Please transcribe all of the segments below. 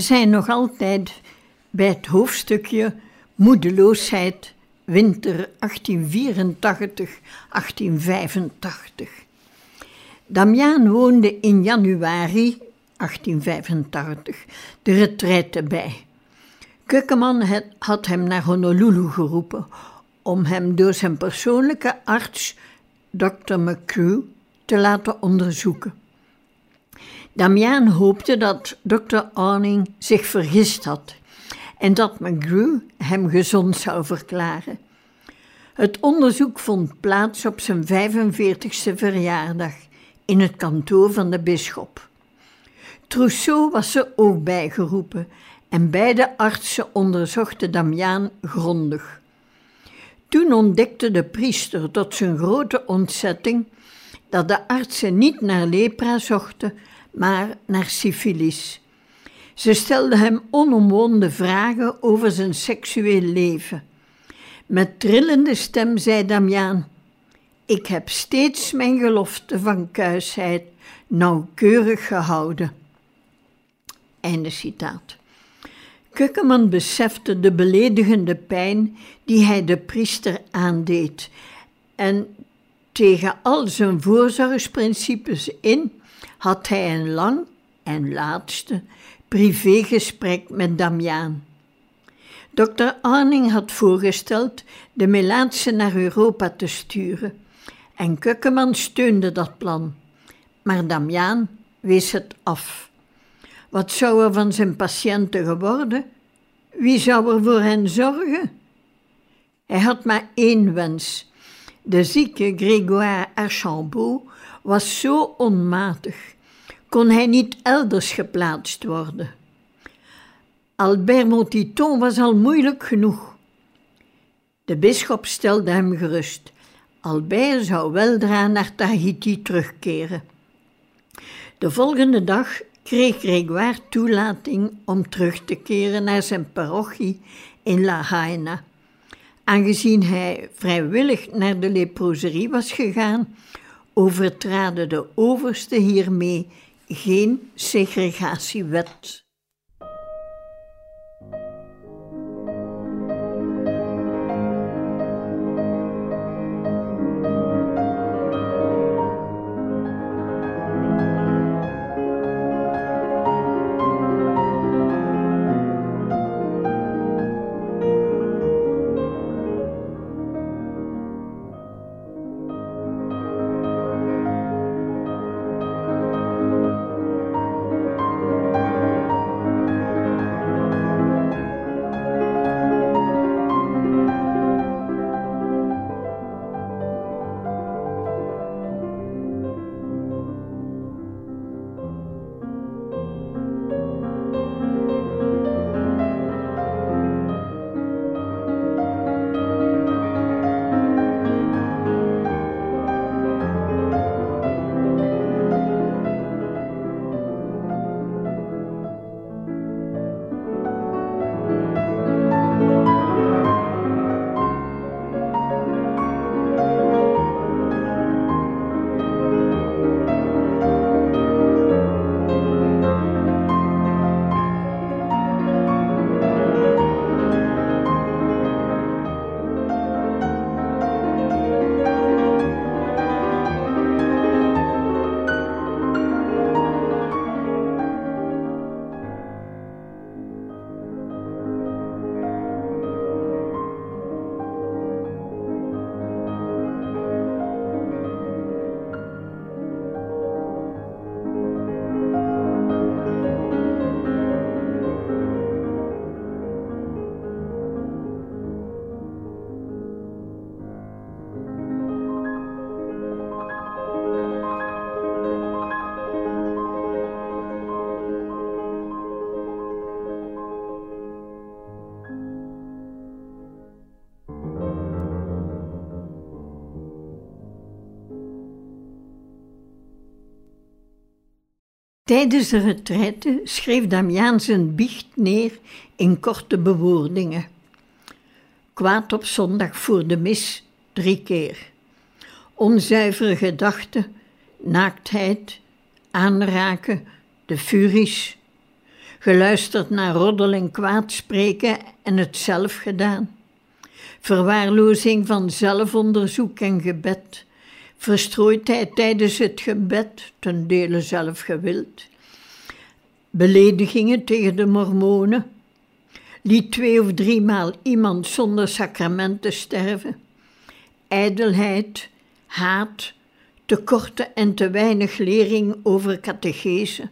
Zijn nog altijd bij het hoofdstukje Moedeloosheid, winter 1884-1885. Damiaan woonde in januari 1885 de retraite bij. Kukkeman had hem naar Honolulu geroepen om hem door zijn persoonlijke arts, Dr. McCrew, te laten onderzoeken. Damiaan hoopte dat dokter Arning zich vergist had en dat McGrew hem gezond zou verklaren. Het onderzoek vond plaats op zijn 45ste verjaardag in het kantoor van de bisschop. Trousseau was er ook bijgeroepen en beide artsen onderzochten Damiaan grondig. Toen ontdekte de priester tot zijn grote ontzetting dat de artsen niet naar lepra zochten, maar naar syfilis. Ze stelde hem onomwonden vragen over zijn seksueel leven. Met trillende stem zei Damiaan: Ik heb steeds mijn gelofte van kuisheid nauwkeurig gehouden. Einde citaat. Kukkeman besefte de beledigende pijn die hij de priester aandeed en tegen al zijn voorzorgsprincipes in had hij een lang en laatste privégesprek met Damiaan. Dr. Arning had voorgesteld de Melaatse naar Europa te sturen en Kukkeman steunde dat plan. Maar Damiaan wees het af. Wat zou er van zijn patiënten geworden? Wie zou er voor hen zorgen? Hij had maar één wens. De zieke Grégoire Archambault was zo onmatig. Kon hij niet elders geplaatst worden? Albert Motiton was al moeilijk genoeg. De bisschop stelde hem gerust. Albert zou weldra naar Tahiti terugkeren. De volgende dag kreeg Grégoire toelating om terug te keren naar zijn parochie in La Haina. Aangezien hij vrijwillig naar de leproserie was gegaan, overtraden de overste hiermee geen segregatiewet. Tijdens de retraite schreef Damiaan zijn biecht neer in korte bewoordingen. Kwaad op zondag voor de mis, drie keer. Onzuivere gedachten, naaktheid, aanraken, de furies. Geluisterd naar roddel en kwaad spreken en het zelf gedaan. Verwaarlozing van zelfonderzoek en gebed verstrooidheid tijdens het gebed, ten dele zelf gewild, beledigingen tegen de mormonen, liet twee of driemaal iemand zonder sacramenten sterven, ijdelheid, haat, tekorten en te weinig lering over catechese,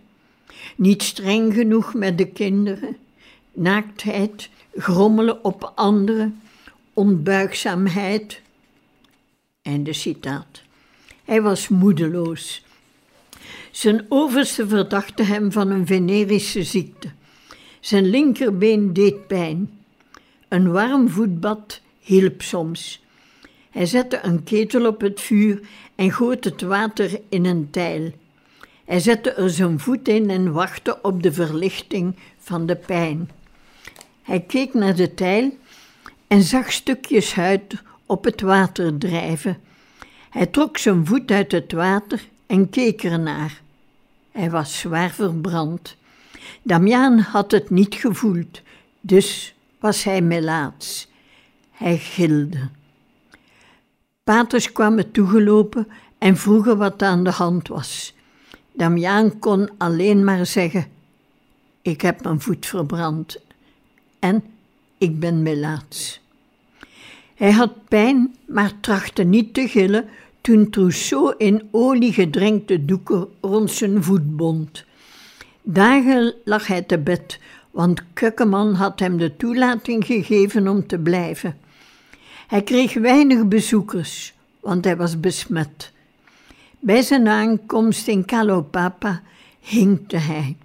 niet streng genoeg met de kinderen, naaktheid, grommelen op anderen, onbuigzaamheid. Einde citaat. Hij was moedeloos. Zijn overste verdachte hem van een venerische ziekte. Zijn linkerbeen deed pijn. Een warm voetbad hielp soms. Hij zette een ketel op het vuur en goot het water in een tijl. Hij zette er zijn voet in en wachtte op de verlichting van de pijn. Hij keek naar de tijl en zag stukjes huid op het water drijven hij trok zijn voet uit het water en keek ernaar. Hij was zwaar verbrand. Damiaan had het niet gevoeld, dus was hij melaats. Hij gilde. Paters kwamen toegelopen en vroegen wat aan de hand was. Damiaan kon alleen maar zeggen: Ik heb mijn voet verbrand en ik ben melaats. Hij had pijn, maar trachtte niet te gillen toen Trousseau in olie gedrenkte doeken rond zijn voet bond. Dagen lag hij te bed, want Kukkeman had hem de toelating gegeven om te blijven. Hij kreeg weinig bezoekers, want hij was besmet. Bij zijn aankomst in Calopapa hinkte hij.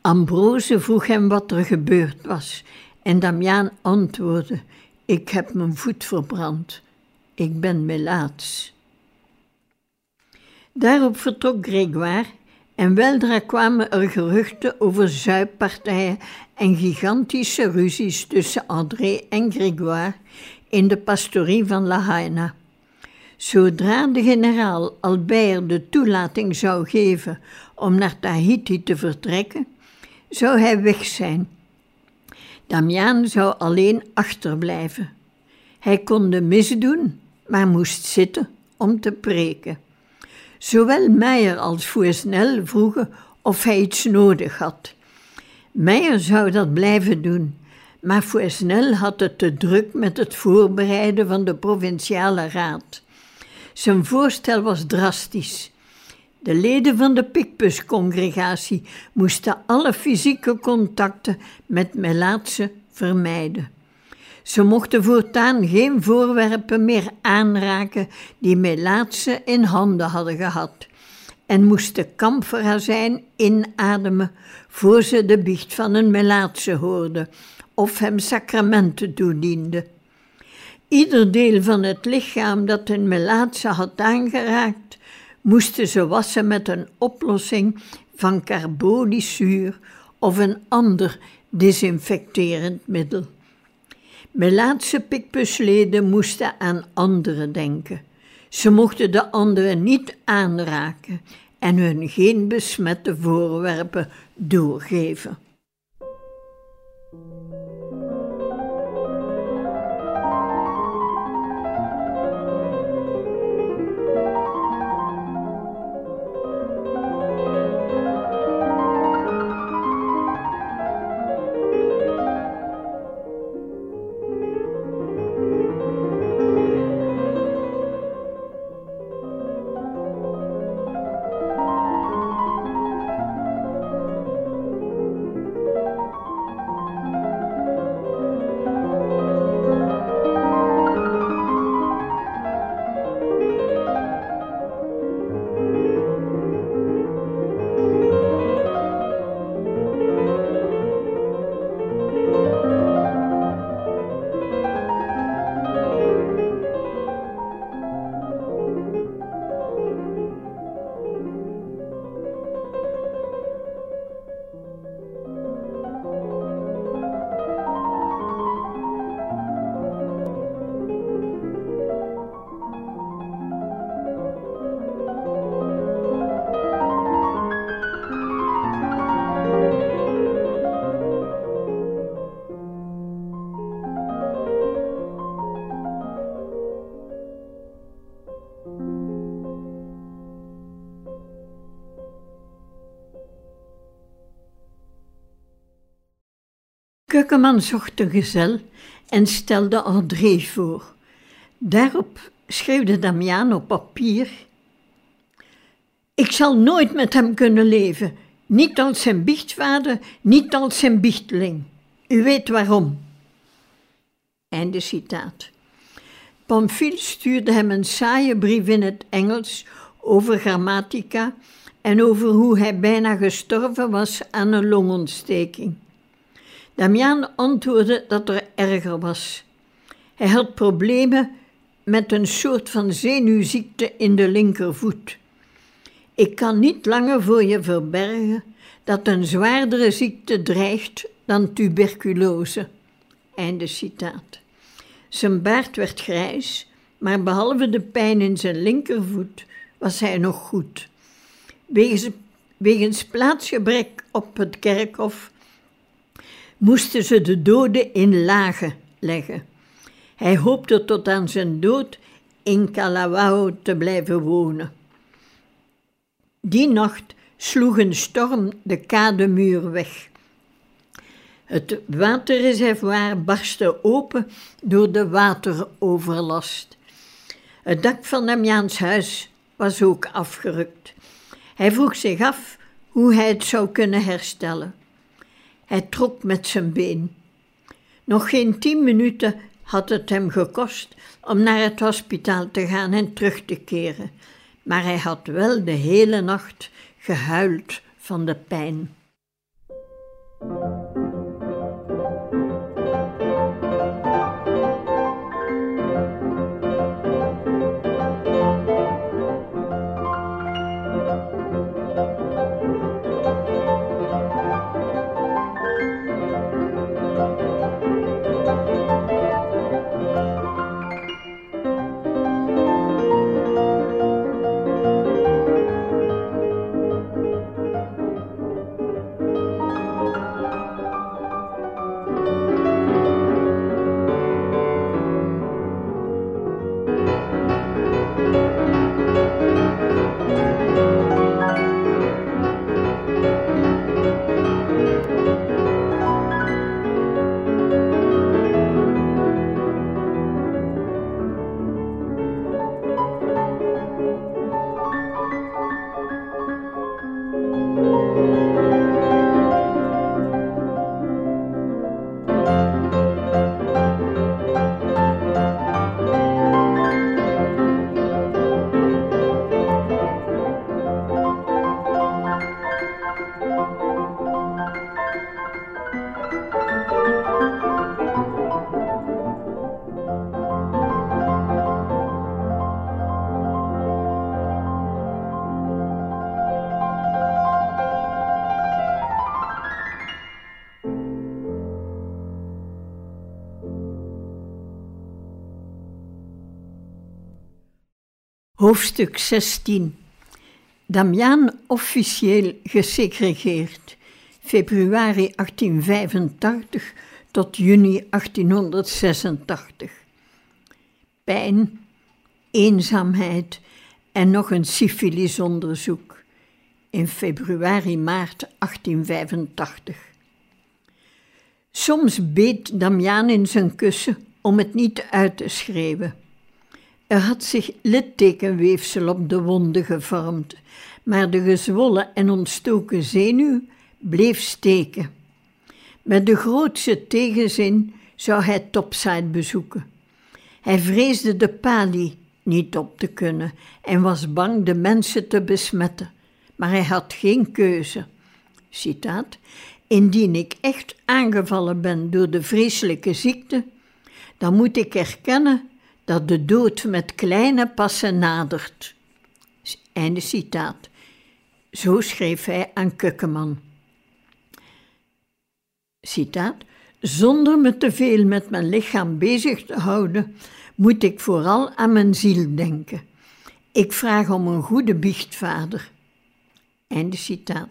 Ambrose vroeg hem wat er gebeurd was en Damiaan antwoordde: Ik heb mijn voet verbrand. Ik ben melaats. Daarop vertrok Grégoire en weldra kwamen er geruchten over zuippartijen en gigantische ruzies tussen André en Grégoire in de pastorie van La Haina. Zodra de generaal Albert de toelating zou geven om naar Tahiti te vertrekken, zou hij weg zijn. Damiaan zou alleen achterblijven. Hij kon de mis doen maar moest zitten om te preken. Zowel Meijer als Fouesnel vroegen of hij iets nodig had. Meijer zou dat blijven doen, maar Fouesnel had het te druk met het voorbereiden van de provinciale raad. Zijn voorstel was drastisch. De leden van de Picpus-congregatie moesten alle fysieke contacten met Melaatse vermijden. Ze mochten voortaan geen voorwerpen meer aanraken die Melaatse in handen hadden gehad en moesten kamferazijn inademen voor ze de biecht van een Melaatse hoorden of hem sacramenten toedienden. Ieder deel van het lichaam dat een Melaatse had aangeraakt, moesten ze wassen met een oplossing van carbolisch zuur of een ander desinfecterend middel. Melaatse pikpusleden moesten aan anderen denken. Ze mochten de anderen niet aanraken en hun geen besmette voorwerpen doorgeven. Keukenman zocht een gezel en stelde André voor. Daarop schreeuwde Damiaan op papier: Ik zal nooit met hem kunnen leven, niet als zijn biechtvader, niet als zijn biechtling. U weet waarom. Einde citaat. Pamphile stuurde hem een saaie brief in het Engels over grammatica en over hoe hij bijna gestorven was aan een longontsteking. Damian antwoordde dat er erger was. Hij had problemen met een soort van zenuwziekte in de linkervoet. Ik kan niet langer voor je verbergen dat een zwaardere ziekte dreigt dan tuberculose. Einde citaat. Zijn baard werd grijs, maar behalve de pijn in zijn linkervoet was hij nog goed. Wegens, wegens plaatsgebrek op het kerkhof moesten ze de doden in lagen leggen. Hij hoopte tot aan zijn dood in Calawao te blijven wonen. Die nacht sloeg een storm de kademuur weg. Het waterreservoir barstte open door de wateroverlast. Het dak van Damiaans huis was ook afgerukt. Hij vroeg zich af hoe hij het zou kunnen herstellen. Hij trok met zijn been. Nog geen tien minuten had het hem gekost om naar het hospitaal te gaan en terug te keren, maar hij had wel de hele nacht gehuild van de pijn. Hoofdstuk 16 Damiaan officieel gesegregeerd. Februari 1885 tot juni 1886. Pijn, eenzaamheid en nog een syfilisonderzoek. In februari-maart 1885. Soms beet Damiaan in zijn kussen om het niet uit te schreeuwen. Er had zich littekenweefsel op de wonden gevormd, maar de gezwollen en ontstoken zenuw bleef steken. Met de grootste tegenzin zou hij Topside bezoeken. Hij vreesde de pali niet op te kunnen en was bang de mensen te besmetten, maar hij had geen keuze. Citaat: Indien ik echt aangevallen ben door de vreselijke ziekte, dan moet ik erkennen dat de dood met kleine passen nadert. Einde citaat. Zo schreef hij aan Kukkeman. Citaat. Zonder me te veel met mijn lichaam bezig te houden, moet ik vooral aan mijn ziel denken. Ik vraag om een goede biechtvader. Einde citaat.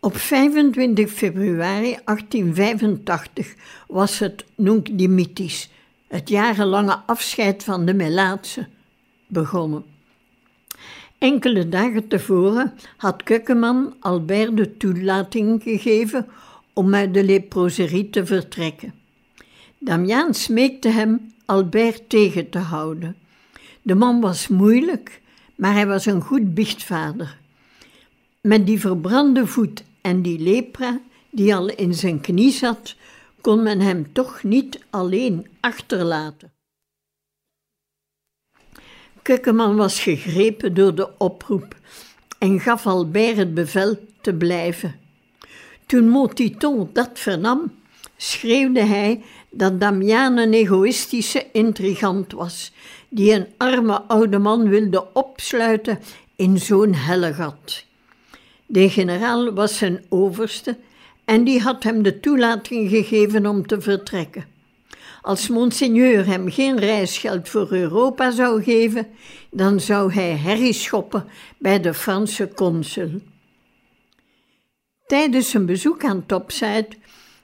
Op 25 februari 1885 was het Nunc Dimittis, het jarenlange afscheid van de Melaatse begonnen. Enkele dagen tevoren had Kukkeman Albert de toelating gegeven om uit de leproserie te vertrekken. Damiaan smeekte hem Albert tegen te houden. De man was moeilijk, maar hij was een goed biechtvader. Met die verbrande voet en die lepra die al in zijn knie zat, kon men hem toch niet alleen achterlaten. Kukkeman was gegrepen door de oproep en gaf Albert het bevel te blijven. Toen Motiton dat vernam, schreeuwde hij dat Damian een egoïstische intrigant was, die een arme oude man wilde opsluiten in zo'n hellegat. De generaal was zijn overste en die had hem de toelating gegeven om te vertrekken. Als monseigneur hem geen reisgeld voor Europa zou geven, dan zou hij herrie schoppen bij de Franse consul. Tijdens zijn bezoek aan Topside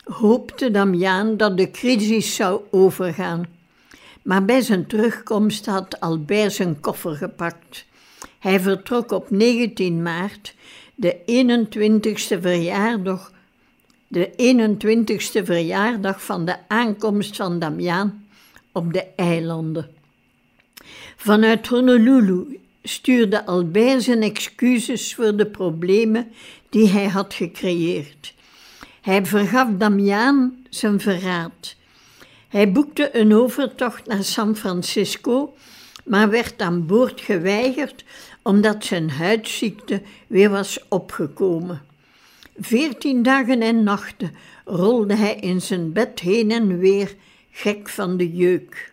hoopte Damiaan dat de crisis zou overgaan. Maar bij zijn terugkomst had Albert zijn koffer gepakt. Hij vertrok op 19 maart, de 21ste verjaardag, de 21ste verjaardag van de aankomst van Damiaan op de eilanden. Vanuit Honolulu stuurde Albert zijn excuses voor de problemen die hij had gecreëerd. Hij vergaf Damiaan zijn verraad. Hij boekte een overtocht naar San Francisco, maar werd aan boord geweigerd omdat zijn huidziekte weer was opgekomen. Veertien dagen en nachten rolde hij in zijn bed heen en weer, gek van de jeuk.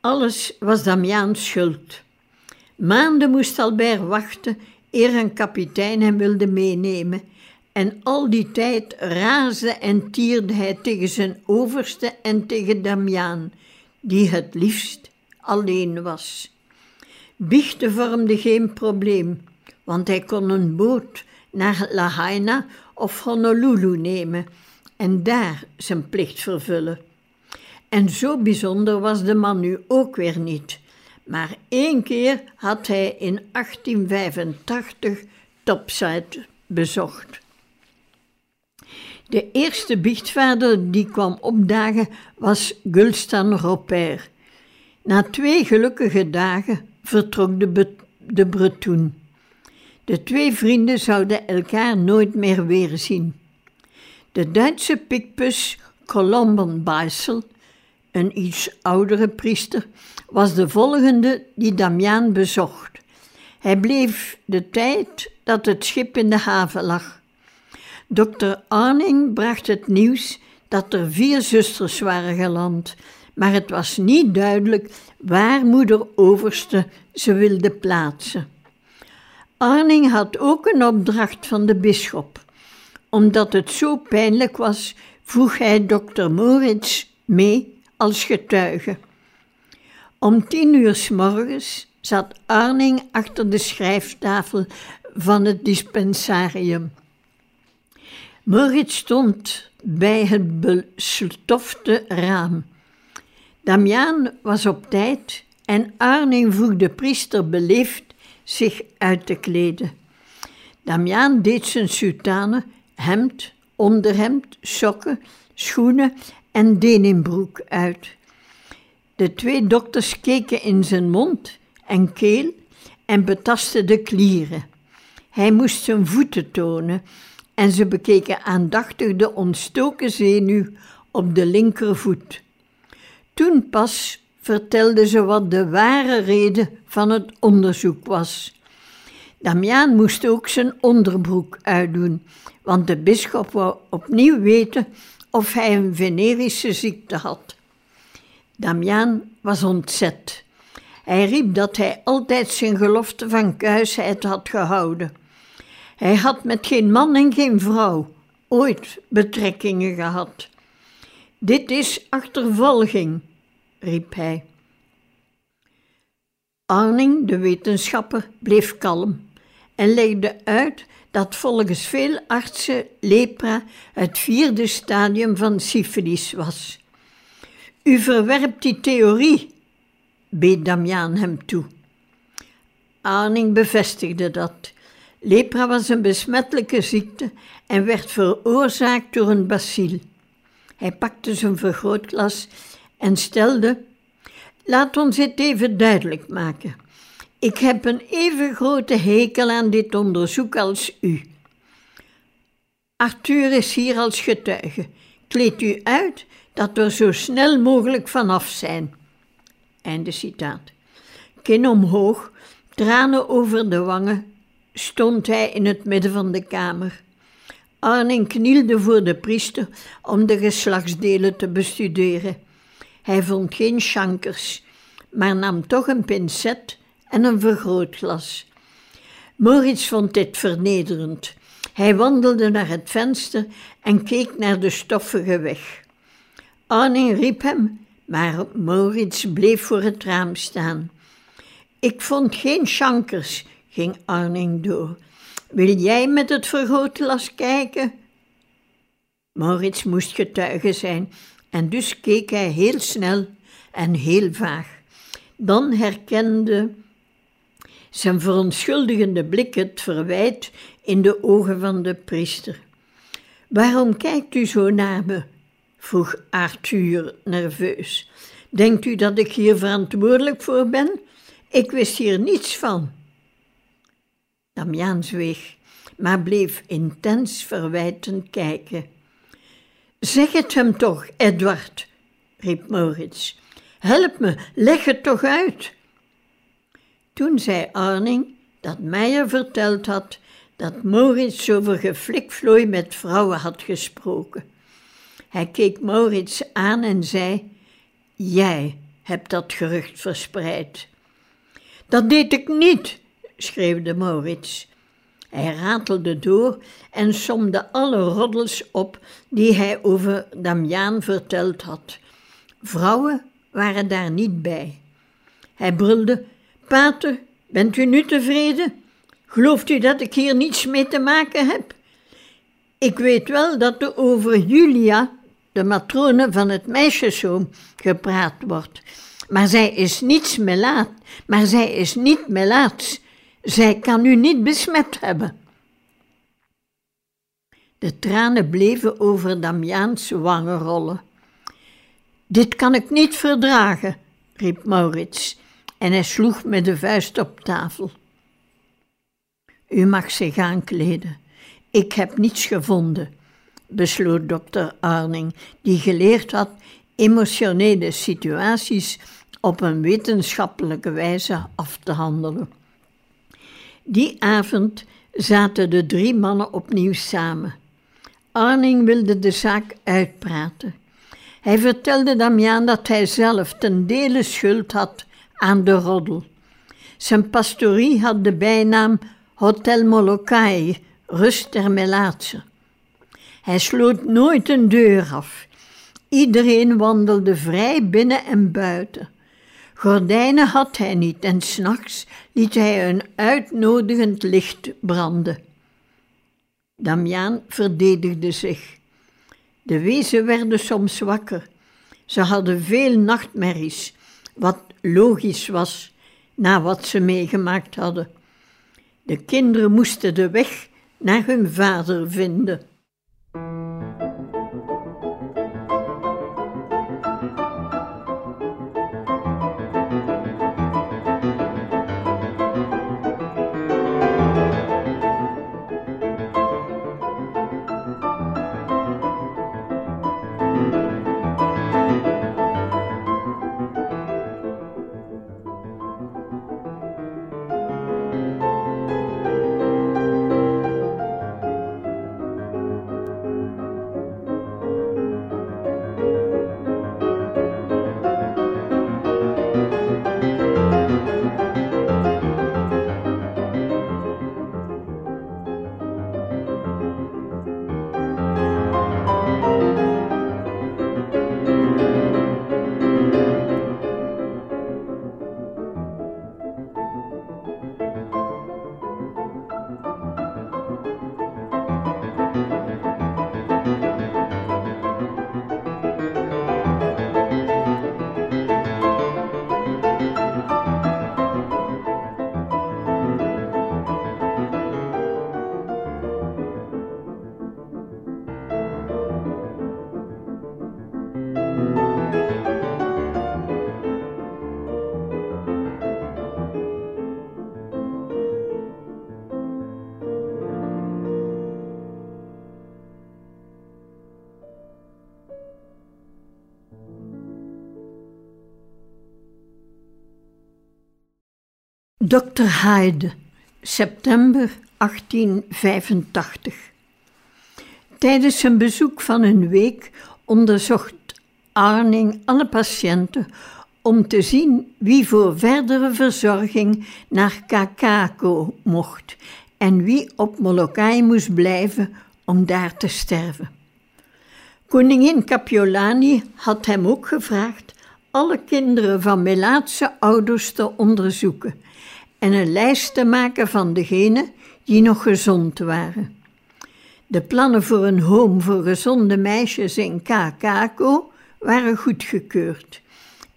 Alles was Damiaans schuld. Maanden moest Albert wachten eer een kapitein hem wilde meenemen, en al die tijd raasde en tierde hij tegen zijn overste en tegen Damiaan, die het liefst alleen was. Biechten vormde geen probleem, want hij kon een boot naar Lahaina of Honolulu nemen en daar zijn plicht vervullen. En zo bijzonder was de man nu ook weer niet. Maar één keer had hij in 1885 Topside bezocht. De eerste biechtvader die kwam opdagen was Gulstan Roper. Na twee gelukkige dagen vertrok de, de Bretoen. De twee vrienden zouden elkaar nooit meer weerzien. De Duitse pikpus Colomban Beisel, een iets oudere priester, was de volgende die Damiaan bezocht. Hij bleef de tijd dat het schip in de haven lag. Dokter Arning bracht het nieuws dat er vier zusters waren geland, maar het was niet duidelijk waar moeder Overste ze wilde plaatsen. Arning had ook een opdracht van de bisschop. Omdat het zo pijnlijk was, vroeg hij dokter Moritz mee als getuige. Om tien uur s morgens zat Arning achter de schrijftafel van het dispensarium. Moritz stond bij het bestofte raam. Damiaan was op tijd en Arning vroeg de priester beleefd zich uit te kleden. Damiaan deed zijn soutane, hemd, onderhemd, sokken, schoenen en denimbroek uit. De twee dokters keken in zijn mond en keel en betasten de klieren. Hij moest zijn voeten tonen en ze bekeken aandachtig de ontstoken zenuw op de linkervoet. Toen pas vertelde ze wat de ware reden van het onderzoek was. Damiaan moest ook zijn onderbroek uitdoen, want de bisschop wou opnieuw weten of hij een venerische ziekte had. Damiaan was ontzet. Hij riep dat hij altijd zijn gelofte van kuisheid had gehouden. Hij had met geen man en geen vrouw ooit betrekkingen gehad. Dit is achtervolging, riep hij. Arning, de wetenschapper, bleef kalm en legde uit dat volgens veel artsen lepra het vierde stadium van syfilis was. U verwerpt die theorie, beet Damiaan hem toe. Arning bevestigde dat. Lepra was een besmettelijke ziekte en werd veroorzaakt door een bacil. Hij pakte zijn vergrootglas en stelde: Laat ons dit even duidelijk maken. Ik heb een even grote hekel aan dit onderzoek als u. Arthur is hier als getuige. Kleed u uit dat we zo snel mogelijk vanaf zijn. Einde citaat. Kin omhoog, tranen over de wangen, stond hij in het midden van de kamer. Arning knielde voor de priester om de geslachtsdelen te bestuderen. Hij vond geen chankers, maar nam toch een pincet en een vergrootglas. Moritz vond dit vernederend. Hij wandelde naar het venster en keek naar de stoffige weg. Arning riep hem, maar Moritz bleef voor het raam staan. Ik vond geen chankers, ging Arning door. Wil jij met het vergrootglas kijken? Moritz moest getuige zijn en dus keek hij heel snel en heel vaag. Dan herkende zijn verontschuldigende blik het verwijt in de ogen van de priester. Waarom kijkt u zo naar me? vroeg Arthur nerveus. Denkt u dat ik hier verantwoordelijk voor ben? Ik wist hier niets van. Damiaan zweeg, maar bleef intens verwijtend kijken. Zeg het hem toch, Edward, riep Maurits. Help me, leg het toch uit. Toen zei Arning dat Meijer verteld had dat Maurits over geflikvlooi met vrouwen had gesproken. Hij keek Maurits aan en zei: Jij hebt dat gerucht verspreid. Dat deed ik niet, schreeuwde Maurits. Hij ratelde door en somde alle roddels op die hij over Damiaan verteld had. Vrouwen waren daar niet bij. Hij brulde: Pater, bent u nu tevreden? Gelooft u dat ik hier niets mee te maken heb? Ik weet wel dat er over Julia, de matrone van het meisjeszoom, gepraat wordt. Maar zij is niets melaat, maar zij is niet melaats. Zij kan u niet besmet hebben. De tranen bleven over Damiaans wangen rollen. Dit kan ik niet verdragen, riep Maurits en hij sloeg met de vuist op tafel. U mag zich aankleden. Ik heb niets gevonden, besloot dokter Arning, die geleerd had emotionele situaties op een wetenschappelijke wijze af te handelen. Die avond zaten de drie mannen opnieuw samen. Arning wilde de zaak uitpraten. Hij vertelde Damiaan dat hij zelf ten dele schuld had aan de roddel. Zijn pastorie had de bijnaam Hotel Molokai, rust der Melaatse. Hij sloot nooit een deur af. Iedereen wandelde vrij binnen en buiten. Gordijnen had hij niet en s'nachts liet hij een uitnodigend licht branden. Damiaan verdedigde zich. De wezen werden soms wakker. Ze hadden veel nachtmerries, wat logisch was na wat ze meegemaakt hadden. De kinderen moesten de weg naar hun vader vinden. Dr. Hyde, september 1885. Tijdens zijn bezoek van een week onderzocht Arning alle patiënten om te zien wie voor verdere verzorging naar Kakako mocht en wie op Molokai moest blijven om daar te sterven. Koningin Kapiolani had hem ook gevraagd alle kinderen van Melaatse ouders te onderzoeken en een lijst te maken van degenen die nog gezond waren. De plannen voor een home voor gezonde meisjes in Kakako waren goedgekeurd.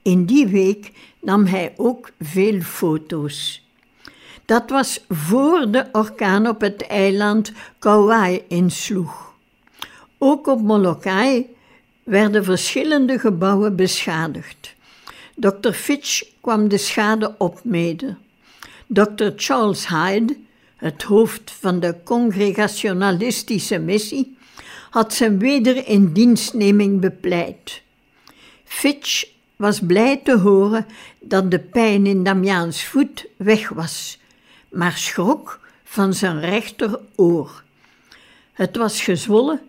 In die week nam hij ook veel foto's. Dat was voor de orkaan op het eiland Kauai insloeg. Ook op Molokai werden verschillende gebouwen beschadigd. Dr. Fitch kwam de schade opmeten. Dr. Charles Hyde, het hoofd van de Congregationalistische missie, had zijn wederindienstneming bepleit. Fitch was blij te horen dat de pijn in Damiaans voet weg was, maar schrok van zijn rechteroor. Het was gezwollen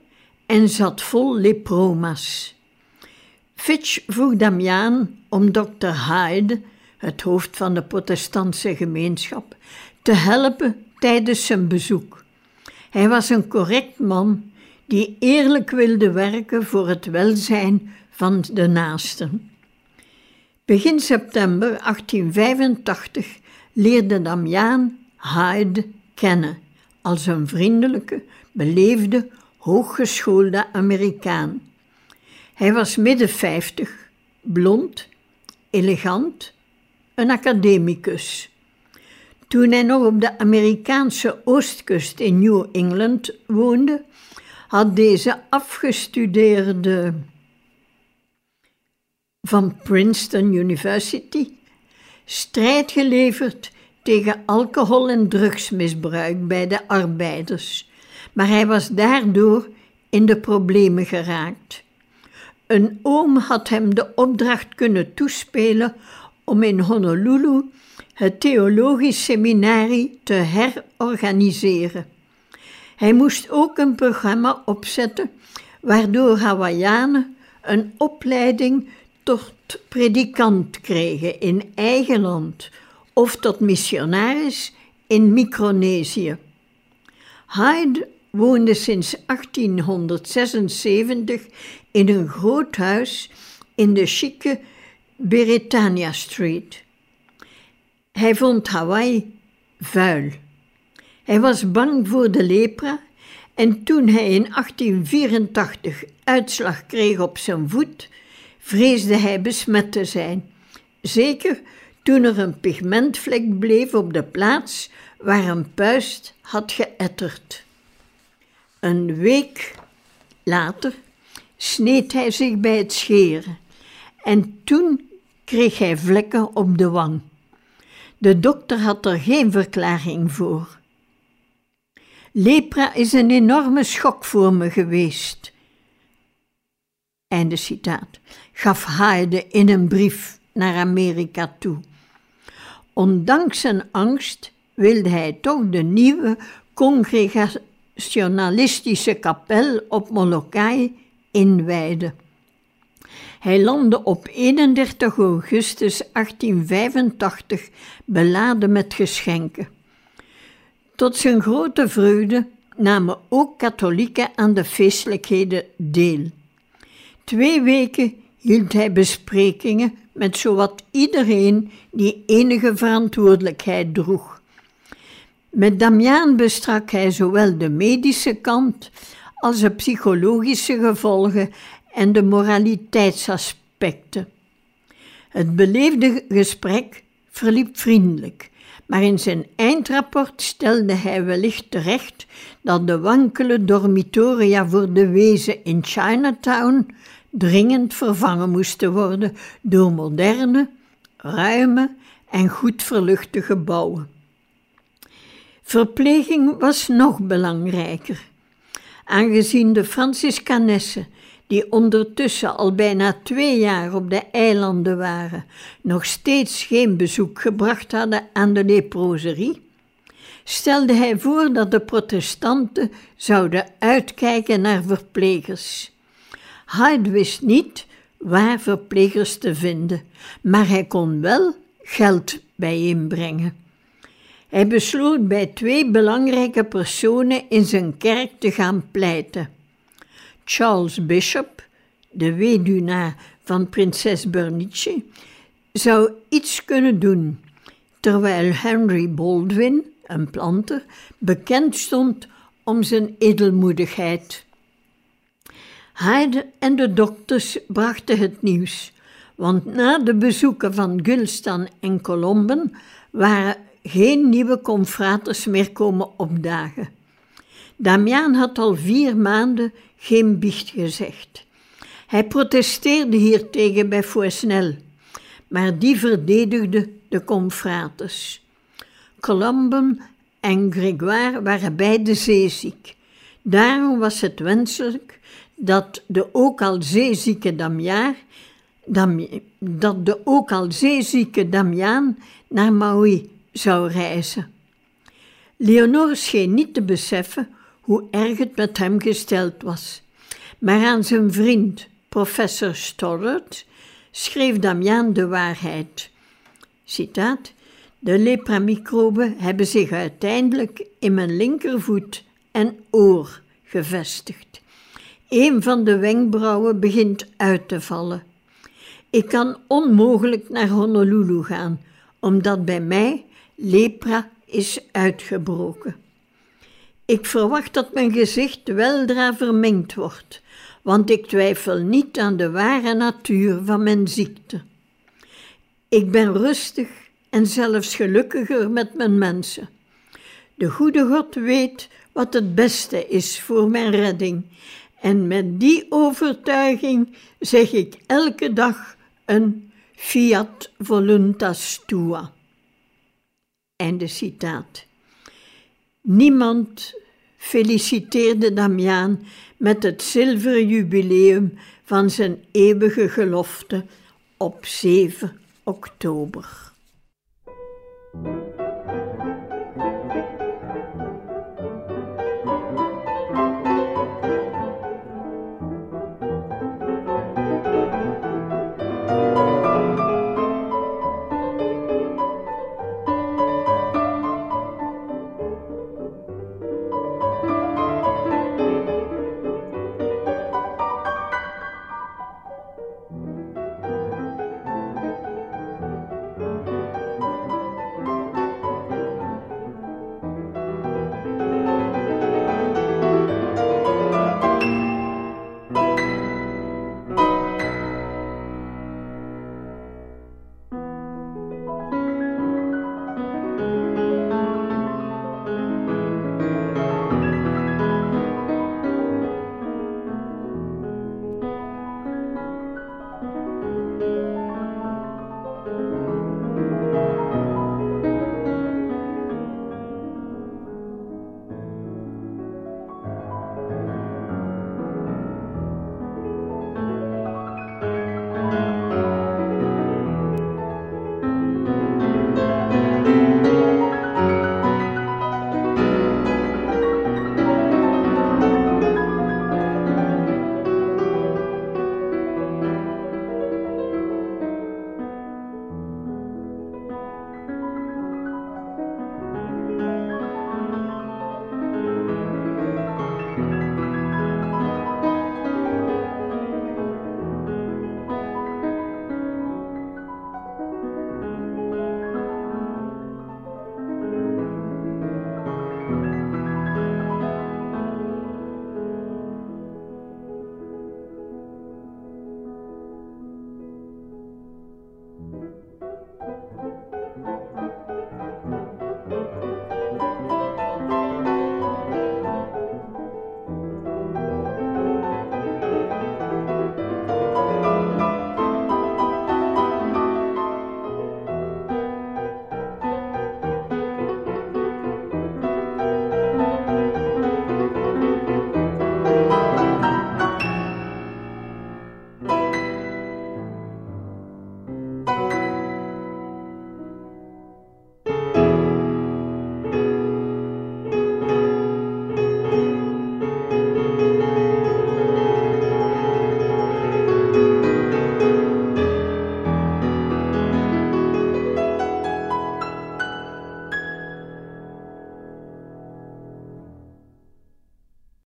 en zat vol lepromas. Fitch vroeg Damiaan om dokter Hyde, het hoofd van de protestantse gemeenschap, te helpen tijdens zijn bezoek. Hij was een correct man die eerlijk wilde werken voor het welzijn van de naasten. Begin september 1885 leerde Damiaan Hyde kennen als een vriendelijke, beleefde, hooggeschoolde Amerikaan. Hij was midden vijftig, blond, elegant, een academicus. Toen hij nog op de Amerikaanse oostkust in New England woonde, had deze afgestudeerde van Princeton University strijd geleverd tegen alcohol- en drugsmisbruik bij de arbeiders, maar hij was daardoor in de problemen geraakt. Een oom had hem de opdracht kunnen toespelen om in Honolulu het theologisch seminarie te herorganiseren. Hij moest ook een programma opzetten waardoor Hawaïanen een opleiding tot predikant kregen in eigen land of tot missionaris in Micronesië. Hyde woonde sinds 1876 in een groot huis in de chique Beretania Street. Hij vond Hawaii vuil. Hij was bang voor de lepra en toen hij in 1884 uitslag kreeg op zijn voet, vreesde hij besmet te zijn. Zeker toen er een pigmentvlek bleef op de plaats waar een puist had geëtterd. Een week later sneed hij zich bij het scheren en toen kreeg hij vlekken op de wang. De dokter had er geen verklaring voor. Lepra is een enorme schok voor me geweest. Einde citaat. Gaf Haide in een brief naar Amerika toe. Ondanks zijn angst wilde hij toch de nieuwe congregationalistische kapel op Molokai inwijden. Hij landde op 31 augustus 1885 beladen met geschenken. Tot zijn grote vreugde namen ook katholieken aan de feestelijkheden deel. Twee weken hield hij besprekingen met zowat iedereen die enige verantwoordelijkheid droeg. Met Damiaan bestrak hij zowel de medische kant als de psychologische gevolgen en de moraliteitsaspecten. Het beleefde gesprek verliep vriendelijk, maar in zijn eindrapport stelde hij wellicht terecht dat de wankele dormitoria voor de wezen in Chinatown dringend vervangen moesten worden door moderne, ruime en goed verluchte gebouwen. Verpleging was nog belangrijker, aangezien de Franciscanessen die ondertussen al bijna twee jaar op de eilanden waren, nog steeds geen bezoek gebracht hadden aan de leproserie, stelde hij voor dat de protestanten zouden uitkijken naar verplegers. Hyde wist niet waar verplegers te vinden, maar hij kon wel geld bijeenbrengen. Hij besloot bij twee belangrijke personen in zijn kerk te gaan pleiten. Charles Bishop, de weduwnaar van prinses Bernice, zou iets kunnen doen, terwijl Henry Baldwin, een planter, bekend stond om zijn edelmoedigheid. Hyde en de dokters brachten het nieuws, want na de bezoeken van Gulstan en Colomben waren geen nieuwe confraters meer komen opdagen. Damiaan had al vier maanden geen biecht gezegd. Hij protesteerde hiertegen bij Fouesnel, maar die verdedigde de confraters. Colomben en Grégoire waren beide zeeziek. Daarom was het wenselijk dat de ook al zeezieke Damiaan, dat de ook al zeezieke Damiaan naar Maui zou reizen. Leonore scheen niet te beseffen hoe erg het met hem gesteld was. Maar aan zijn vriend, professor Stoddard, schreef Damiaan de waarheid. Citaat: De lepramicroben hebben zich uiteindelijk in mijn linkervoet en oor gevestigd. Een van de wenkbrauwen begint uit te vallen. Ik kan onmogelijk naar Honolulu gaan, omdat bij mij lepra is uitgebroken. Ik verwacht dat mijn gezicht weldra vermengd wordt, want ik twijfel niet aan de ware natuur van mijn ziekte. Ik ben rustig en zelfs gelukkiger met mijn mensen. De goede God weet wat het beste is voor mijn redding, en met die overtuiging zeg ik elke dag een fiat voluntas tua. Einde citaat. Niemand feliciteerde Damiaan met het zilveren jubileum van zijn eeuwige gelofte op 7 oktober.